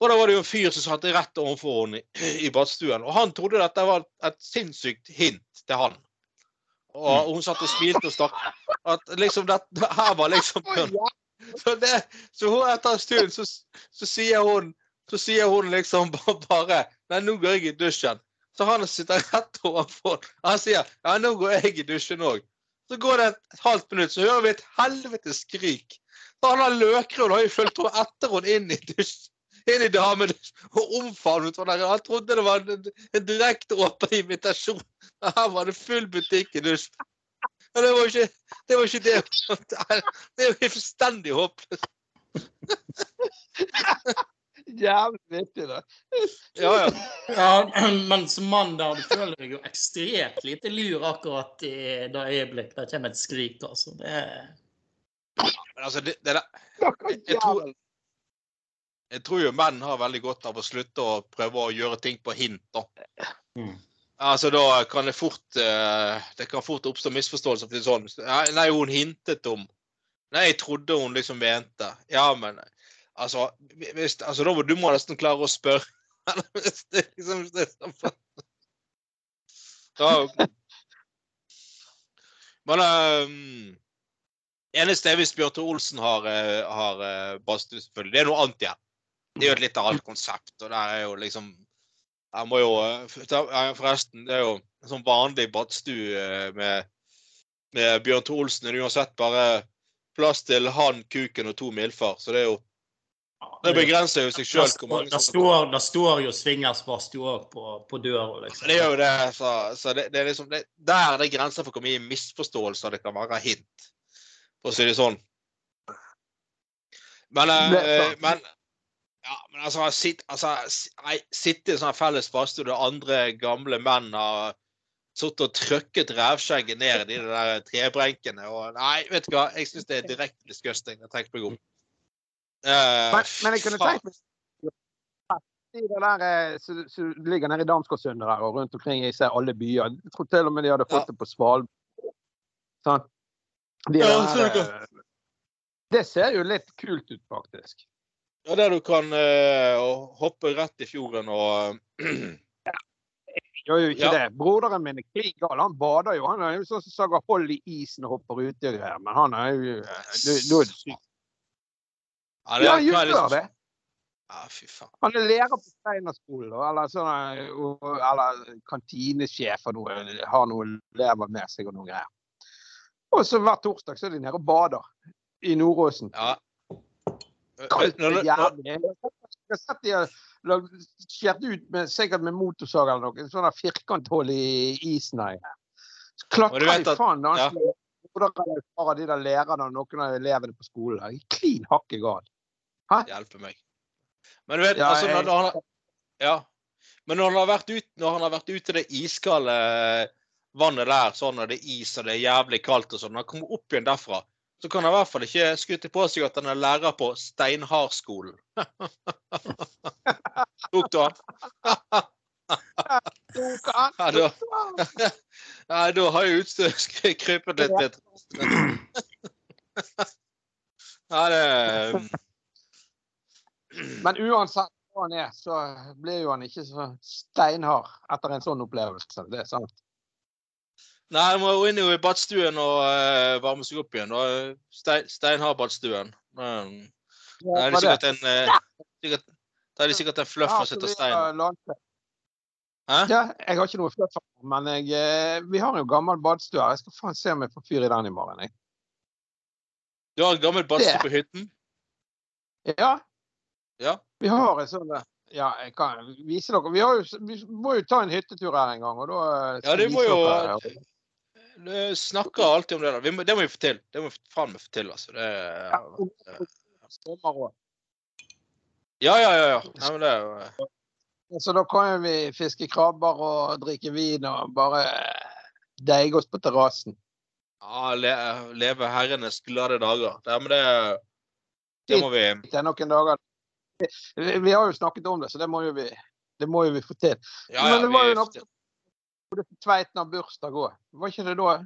Og da var det jo en fyr som satt rett overfor henne i, i badstuen. Og han trodde dette var et sinnssykt hint til han. Og hun satt og smilte og stakk. At liksom det, her var liksom Så, det, så hun etter en stund så, så, sier hun så sier hun liksom bare Nei, nå går jeg i dusjen. Så han sitter rett overfor. Han sier ja, nå går jeg i dusjen òg. Så går det et halvt minutt, så hører vi et helvetes skrik. Så han har løkrød har jo fulgt etter henne inn i dusjen. Inn i damen og omfavnet henne. Han trodde det var en, en direkte åpen invitasjon. Her var det full butikk i dusjen. Men det var jo ikke det. Var ikke det. det er jo fullstendig håpløst jævlig vittig, da. ja, ja. ja, men som mann der, du føler deg jo ekstremt lite lur akkurat i det øyeblikket det kommer et skrik. altså. Det Men altså, det, det der jeg, jeg, tror, jeg tror jo menn har veldig godt av å slutte å prøve å gjøre ting på hint. da. Mm. Altså, Da kan det fort eh, det kan fort oppstå misforståelser. for sånn. Nei, hun hintet om Nei, jeg trodde hun liksom mente Ja, men Altså, hvis, altså da må du må nesten klare å spørre. det liksom det er sånn. Da, men um, eneste hvis Bjørte Olsen har, eh, har badstue, selvfølgelig. Det er noe annet igjen. Det er jo et litt annet konsept. Og der er jo liksom Jeg må jo eh, Forresten, det er jo en sånn vanlig badstue med, med Bjørn Olsen. Det er uansett bare plass til han, kuken og to milfer. Så det er jo det begrenser jo seg sjøl hvor mange som står, Det står jo swingersbadstue på, på døra. Liksom. Det er jo det. Så, så det, det, er liksom det, Der er det grenser for hvor mye misforståelser det kan være hint, for å si det sånn. Men, eh, men ja, men altså, sitt, altså sitte i sånn felles badstue der andre gamle menn har sittet og trøkket rævskjegget ned i de der trebrenkene og Nei, vet du hva, jeg syns det er direkte disgusting. Jeg tenker meg om. Uh, men, men, jeg kunne tenkt meg i det der som eh, ligger nede i Damsgårdsundet der og rundt omkring i alle byer. Jeg tror til og med de hadde fått det på Svalbard. Sånn. De ja, der, eh, det ser jo litt kult ut, faktisk. Ja, der du kan uh, hoppe rett i fjorden og ja. Jeg gjør jo ikke ja. det. Broderen min er klin gal. Han bader jo. Han er jo sånn som sager hold i isen og hopper uti greier. Men han er jo Da er det sykt. Ja, det, ja gjør liksom... det. Ja, fy faen. Han er lærer på Steinerskolen, eller, sånn, eller kantinesjef og noe, har noe elever med seg og noe greier. Og så hver torsdag så er de nede og bader i Nordåsen. Ja. Og. Jeg har sett de har skåret ut med, sikkert med motorsag eller noe, sånn firkanthull i isen her. Så i faen da han ja. Fra de der lærerne og noen av elevene på skolen. her. Klin hakke gal. Hjelpe meg. Men du vet, ja, altså, når, når han, ja. Men når han har vært ute, når han har vært ute i det iskalde vannet der, sånn når det er is og det er jævlig kaldt og sånn, når han kommer opp igjen derfra, så kan han i hvert fall ikke skutte på seg at han er lærer på Steinhardskolen. Tok du han? ja, da, ja, da har jo utstyret krypet litt. litt. ja, det men uansett hva han er, så blir jo han ikke så steinhard etter en sånn opplevelse. Det er sant. Nei, jeg må jo inn i badstuen og uh, varme seg opp igjen. Stein, steinhard badstuen. Um, det er sikkert en uh, sikkert, det er sikkert en fluff å sitte stein. Hæ? Ja, jeg har ikke noe flytt men jeg, eh, vi har jo gammel badstue her. Jeg skal faen se om jeg får fyr i den i morgen. Jeg. Du har en gammel badstue på hytten? Ja. ja. Vi har en sånn Ja, jeg kan vise dere. Vi, jo, vi, må jo ta en hyttetur her en gang, og da Ja, det må jo snakker alltid om det. da. Må, det må vi få til. Det må vi faen meg få til, altså. Det, ja, ja, ja, ja. ja. ja men det er jo så da kan vi fiske krabber og drikke vin og bare deige oss på terrassen. Ja, le, leve herrenes glade dager. Det, men det, det må vi Det er noen dager. Vi har jo snakket om det, så det må jo vi, det må jo vi få til. Ja, ja, men det var jo noe Tveiten har bursdag òg. Var ikke det da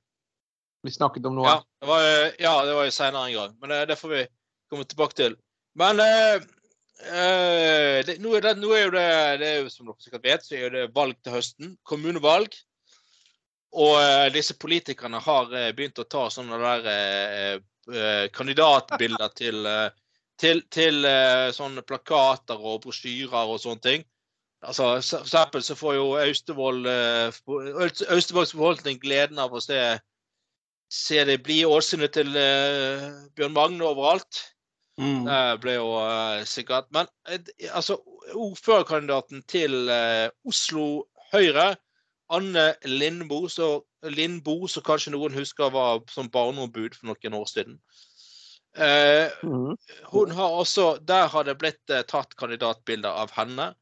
vi snakket om noe? Ja, det var, ja, det var jo seinere en gang. Men det, får vi komme tilbake til. Men eh, Uh, det, nå, er det, nå, er jo det, det er jo, Som dere sikkert vet, så er det valg til høsten. Kommunevalg. Og eh, disse politikerne har eh, begynt å ta sånne der kandidatbilder til, til, til sånne plakater og brosjyrer og sånne ting. Altså, For eksempel så får jo Austevoll Austevolls befolkning gleden av å se, se det bli åsynet til Bjørn Magne overalt. Mm. Det ble jo uh, sikkert Men altså, ordførerkandidaten til Oslo Høyre, Anne Lindboe, så, Lindbo, så kanskje noen husker var som barneombud for noen år siden. Mm. Hun har også Der har det blitt tatt kandidatbilder av henne.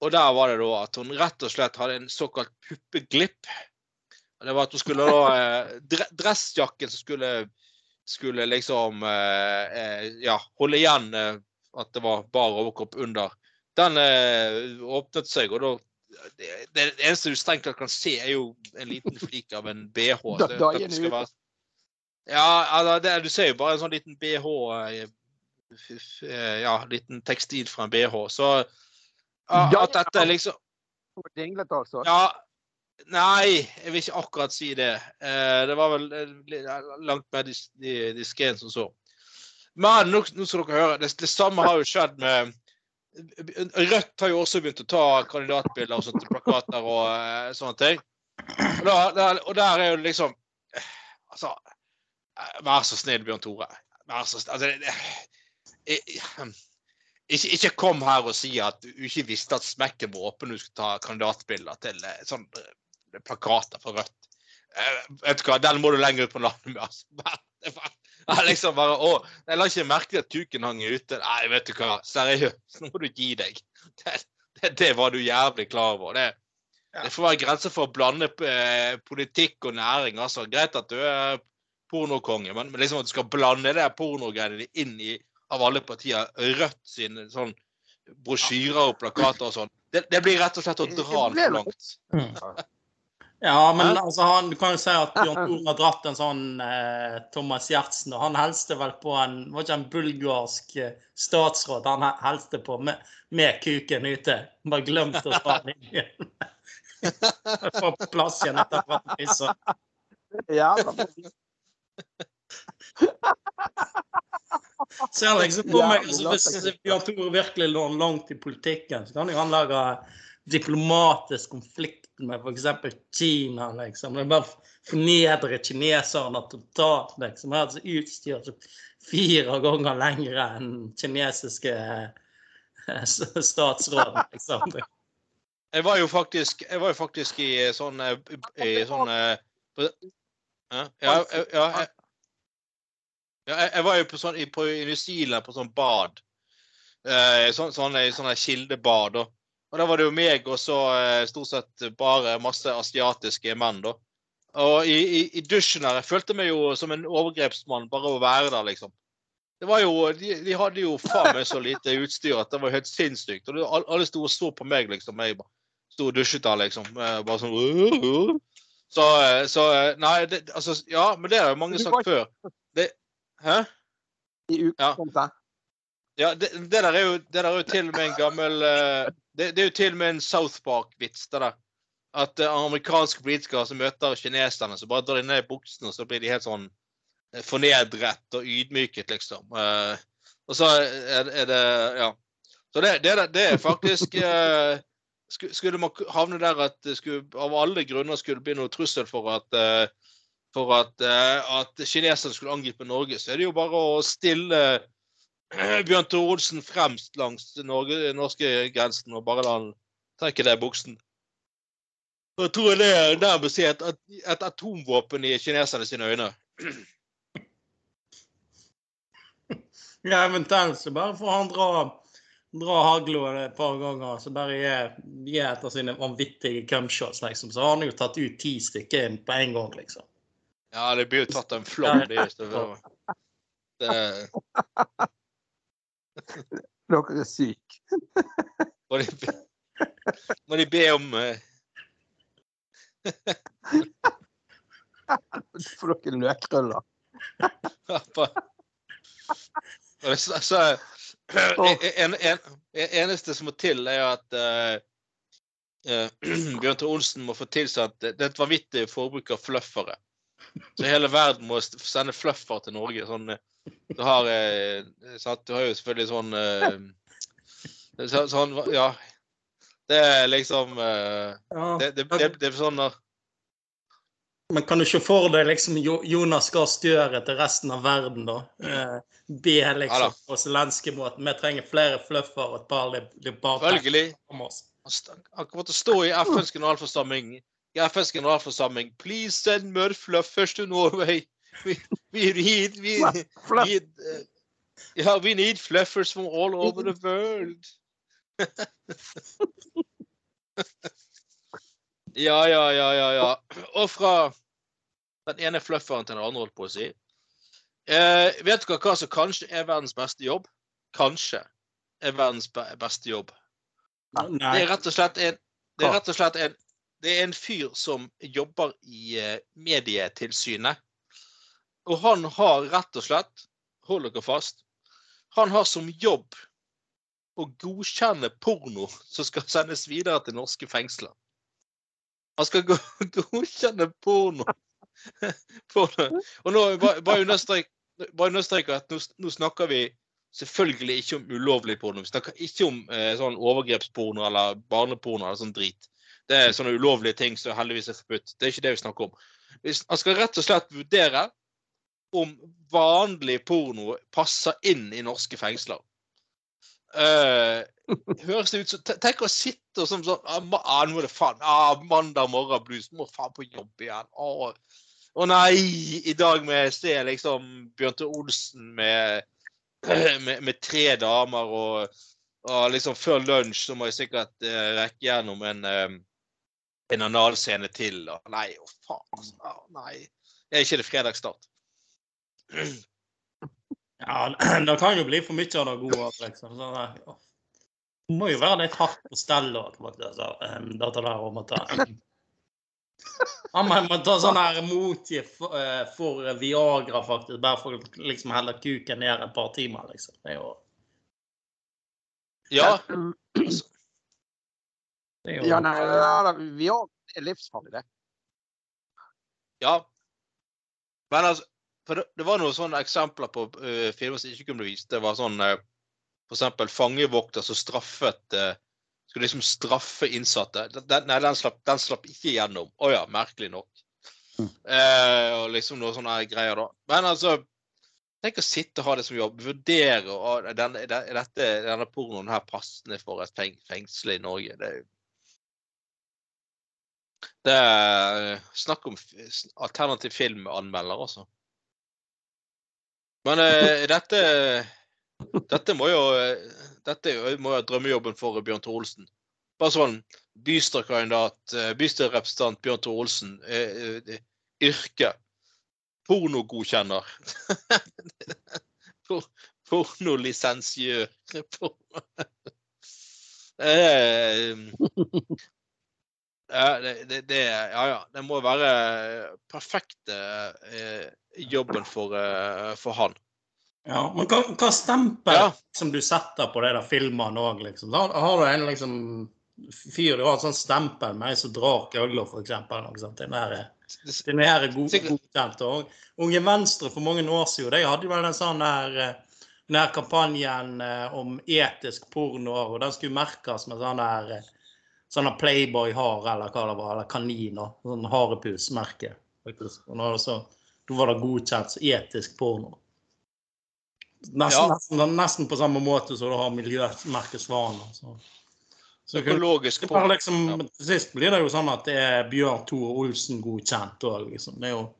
Og der var det da at hun rett og slett hadde en såkalt puppeglipp. Det var at hun skulle da Dressjakken som skulle skulle liksom eh, eh, ja, holde igjen eh, at det var bar overkropp under. Den åpnet seg, og da det, det, eneste du strengt tatt kan se, er jo en liten flik av en BH. Det, det være... Ja, altså, det, du ser jo bare en sånn liten BH Ja, liten tekstil fra en BH. Så at dette liksom Dinglete, altså? Ja, Nei, jeg vil ikke akkurat si det. Eh, det var vel eh, langt mer diskré enn som så. Men nå, nå skal dere høre, det, det, samme har jo skjedd med Rødt har jo også begynt å ta kandidatbilder og sånne plakater og uh, sånne ting. Og, der, og, der, er jo liksom Altså, vær så snill, Bjørn Tore. Vær så snill. Altså, ikke, ikke, kom her og si at du ikke visste at smekken var åpen du skulle ta kandidatbilder til sånn plakater fra Rødt. Uh, vet du hva, Den må du lenger ut på landet med. altså. Liksom bare, å, jeg la ikke merke til at kuken hang ute. Nei, vet du hva, seriøst, nå må du gi deg. Det, det, det var du jævlig klar over. Det, det får være grenser for å blande eh, politikk og næring. altså. Greit at du er pornokonge, men, men liksom at du skal blande det pornogreiene inn i av alle partier Rødt sine sånn brosjyrer og plakater og sånn. Det, det, blir rett og slett å dra den for langt. Ja, men altså, han, du kan jo si at Bjørn Thor har dratt en sånn eh, Thomas Giertsen. Og han helste vel på en var ikke en bulgarsk eh, statsråd han helste på med, med kuken ute. Bare glemt å ta den inn. Få på plass igjen etter at han pissa. Ja, Ser liksom på meg, altså, Hvis Bjørn Tore virkelig lå langt i politikken, så kan jo han lage diplomatisk konflikt med f.eks. Kina, liksom. Det er bare fornedre kineserne totalt, liksom. Jeg hadde utstyr som fire ganger lengre enn kinesiske eh, statsråden, liksom. Jeg var jo faktisk, jeg var jo faktisk i sånn i sånn ja, ja, ja, jeg, var jo på sånn, på, i New Zealand på sånn bad. Eh, sånn, sånne, sånne kildebad. Og og da var det jo meg og så eh, stort sett bare masse asiatiske menn, da. Og i, i, i, dusjen her Jeg følte meg jo som en overgrepsmann bare å være der, liksom. Det var jo, De, de hadde jo faen meg så lite utstyr at det var helt sinnssykt. Og det, alle sto og så på meg, liksom. Jeg bare sto og dusjet der, liksom. Eh, bare sånn Så, eh, så Nei, det, altså Ja, men det har jo mange sagt før. Hæ? I utgangspunktet? Ja, det, det, der er jo, det der er jo til og med en gammel uh, det, det, er jo til og med en South Park-vits. det der. At uh, amerikanske politikere som møter kineserne, så bare drar de ned i buksene, og så blir de helt sånn uh, fornedret og ydmyket, liksom. Og så er, er, det Ja. Så det, det, det er faktisk skulle man havne der at skulle, av alle grunner skulle bli noe trussel for at for at, uh, at kineserne skulle angripe Norge, så er det jo bare å stille uh, Bjørn Tore Olsen fremst langs Norge, norske grensen og bare la han trekke det i buksen. Jeg tror det er nærmest et, et atomvåpen i kineserne sine øyne. Ja, eventuelt så bare får han dra, dra hagla et par ganger, så bare gi, etter sine vanvittige cumshots, liksom. Så har han jo tatt ut ti stykker på en gang, liksom. Ja, det blir jo tatt en flom, det. det... Dere er syke. Må de be, må de be om uh... For dere løkruller. Så, så en, en, eneste som må til, er at uh, Bjørn Tore Olsen må få tilsatt et vanvittig forbruk av fluffere. Så hele verden må sende fluffer til Norge. Sånn, du, har, uh, sant, du har jo selvfølgelig sånn så, Sånn, ja. Det er liksom det, det, det, det er sånn men kan du ikke for deg liksom Jonas Gahr Støre til resten av verden, da? Eh, be liksom på zelenskyj at Vi trenger flere fluffer og et par Selvfølgelig. Han kommer til å stå i FNs generalforsamling i FNs generalforsamling Please send more fluffers to Norway. We, we need, we, need uh, yeah, we need fluffers from all over the world. Ja, ja, ja, ja. ja. Og fra den ene flufferen til den andre, holdt på å si. Eh, vet dere hva som kanskje er verdens beste jobb? Kanskje er verdens beste jobb. Nei. Det er rett og slett en, det er rett og slett en, det er en fyr som jobber i uh, Medietilsynet. Og han har rett og slett, hold dere fast, han har som jobb å godkjenne porno som skal sendes videre til norske fengsler. Han skal godkjenne porno. porno. Og nå bare understreke at nå, nå, snakker vi selvfølgelig ikke om ulovlig porno. Vi snakker ikke om eh, sånn overgrepsporno eller barneporno eller sånn drit. Det er sånne ulovlige ting som heldigvis er forbudt. Det er ikke det vi snakker om. Han skal rett og slett vurdere om vanlig porno passer inn i norske fengsler. Uh, høres det ut som Tenk å sitte som sånn ah, Nå er det faen ah, Mandag morgen blues. Må faen på jobb igjen. Å oh, nei! I dag må jeg se liksom Bjørnte Olsen med, med, med tre damer, og, og, liksom før lunsj så må jeg sikkert uh, rekke gjennom en, um, en analscene til. Og, nei, å faen. Altså, nei. Er ikke det fredagsstart? Ja, det kan jo bli for mye av det gode. Liksom. Så det, må jo være litt hardt på stell òg. Dette der om å ta Man må ta sånn her motgift for, eh, for, Viagra, faktisk. Bare for å liksom helle kuken ned et par timer, liksom. Det er jo Ja. Er jo... Ja, nei, ja, vi er livsfarlig, det. Ja. Men altså for det, det, var noen sånne eksempler på uh, filmer som ikke kunne bli vist. Det var sånn uh, for eksempel fangevokter som straffet uh, Skulle liksom straffe innsatte. Den, nei, den slapp, den slapp ikke igjennom. Å oh, ja, merkelig nok. Mm. Uh, og liksom noen sånne greier, da. Men altså Tenk å sitte og ha det som jobb. Vurdere om den, den, denne pornoen her passende for et feng, fengsel i Norge. Det er jo det er snakk om alternativ filmanmelder, altså. Men uh, dette dette må jo dette må være drømmejobben for Bjørn Tore Olsen. Bare sånn bystyrekandidat, eh, bystyrerepresentant Bjørn Tore Olsen. Uh, uh, yrke pornogodkjenner. Pornolisensiør. Ja, det, det, det, ja, ja. Det må være perfekte eh, jobben for, eh, for, han. Ja, men hva, hva stempel ja. som du setter på de der filmene òg, liksom? Har, har, du en liksom fyr du har et sånt stempel med som drar køller, f.eks.? Den her, den er god, godkjent. Og Unge Venstre for mange år siden de hadde vel en sånn der eh, den her kampanjen eh, om etisk porno, og den skulle merkes med sånn der sånne Playboy har, eller hva det var, eller kaniner. Sånn harepusmerke, faktisk. Og da, så, da var det godkjent som etisk porno. Nesten, Ja. nesten, nesten på samme måte som du har miljømerket Svanen. Så. Så Økologisk porno. liksom, Ja. Til sist blir det jo sånn at det er Bjørn Tore Olsen godkjent òg, liksom. Det er jo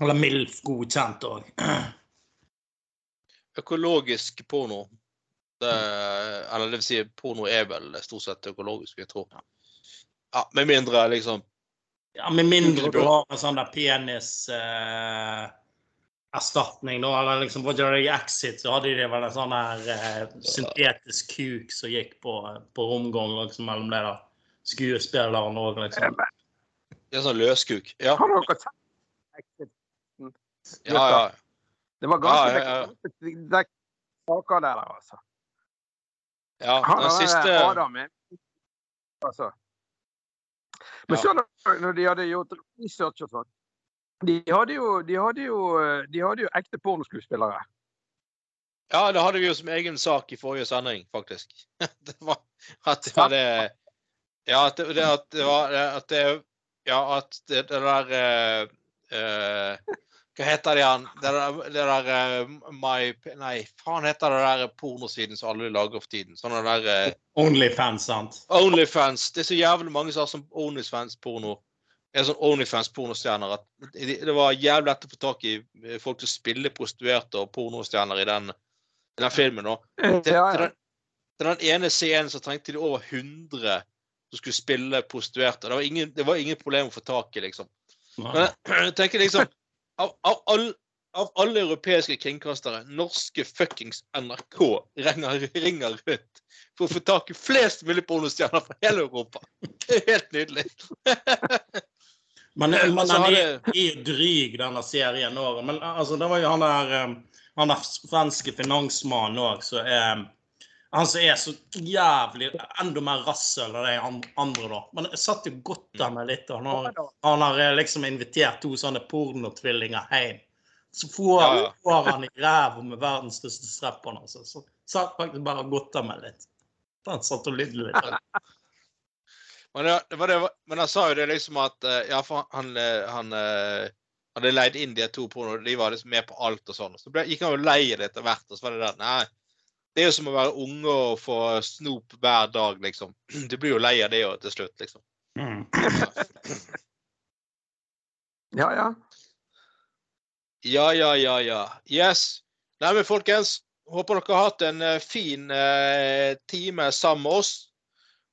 Eller MILF godkjent òg. Økologisk porno. Det, eller det vil si, porno er vel stort sett økologisk, jeg tror. Ja, Med mindre liksom Ja, med mindre du har en sånn der peniserstatning, eh, da. Eller liksom på Jerry Exit så hadde de vel en sånn her eh, syntetisk kuk som gikk på, på romgang liksom, mellom det der skuespilleren og liksom. Det er sånn løskuk. Ja, Har dere sett ja. ja. Det var ganske Ja, ja, ja. der, altså. Ja Han den siste Adam altså. Men Ja. så når de hadde gjort research og sånn de hadde jo, de hadde jo, de hadde jo ekte pornoskuespillere. Ja, det hadde vi jo som egen sak i forrige sending, faktisk. Det var at det var det Ja, at det, at det var at det Ja, at det, det der uh, eh, Hva heter det igjen? Det der, det der uh, My Nei, faen heter det der pornosiden som alle lager for tiden? Sånne der uh, Onlyfans, sant? Onlyfans. Det er så jævlig mange som har sånn Onlyfans-porno. Er sånn Onlyfans-pornostjerner at det var jævlig lett å få tak i eh, folk som spiller prostituerte og pornostjerner i den, i den filmen. nå. Til, til, den, til den ene scenen så trengte de over 100 som skulle spille prostituerte. Det var ingen, det var ingen problem å få tak i, liksom. Men jeg tenker liksom Av, av, all, av alle europeiske kringkastere, norske fuckings NRK ringer, ringer rundt for å få tak i flest mulig pornostjerner fra hele Europa. Det er helt nydelig. Men, men den er, er jo dryg, denne serien òg. Men altså, det var jo han der eh, han der svenske finansmannen òg, som er Han som er så jævlig Enda mer rasshøl enn de andre, da. Men jeg satt jo godt av meg litt. Han har, han har eh, liksom invitert to sånne pornotvillinger hjem. Så får, Ja, ja. får han i ræva med verdens største strap-on. Altså. Så satt faktisk bare godt av meg litt. Han satt og lydde litt. Men, det, det var det, men han sa jo det liksom at eh, Ja, for han, eh, han hadde leid inn de to porno, de var liksom med på alt og sånn. Så ble, gikk han jo lei av det etter hvert, og så var det der Nei, det er jo som å være unge og få snop hver dag, liksom. Du blir jo lei av det jo til slutt, liksom. Mm. ja, ja. Ja, ja, ja, ja. Yes. Nei, men folkens, håper dere har hatt en eh, fin eh, time sammen med oss.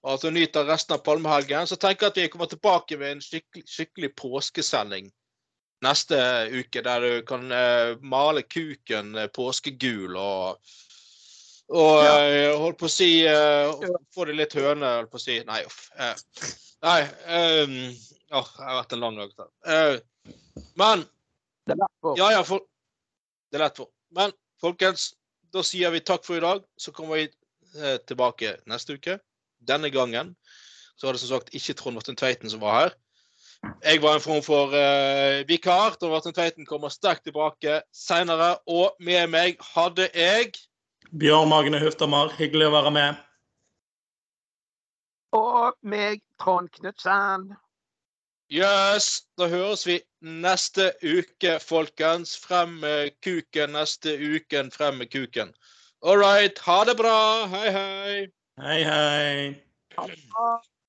Og at dere nyter resten av palmehelgen. Så tenker jeg at vi kommer tilbake med en skikkelig, skikkelig påskesending neste uke, der du kan eh, male kuken eh, påskegul og og Ja. eh, holdt på å si uh, Få det litt høne, holdt på å si. Nei, uff. Uh, nei Um, oh, jeg har vært en lang dag. Uh, men Det er lett for. ja, ja, for, det er lett for. Men folkens, da sier vi takk for i dag. Så kommer vi uh, tilbake neste uke. Denne gangen så var det som sagt ikke Trond Martin Tveiten som var her. Jeg var en form for uh, vikar. Trond Martin Tveiten kommer sterkt tilbake seinere. Og med meg hadde jeg Bjørn Magne Huftamar, hyggelig å være med. Og meg, Trond Knutsen. Yes, da høres vi neste uke, folkens. Frem med kuken neste uken. Frem med kuken. All right. Ha det bra. Hei, hei. Hei, hei. Ha det bra.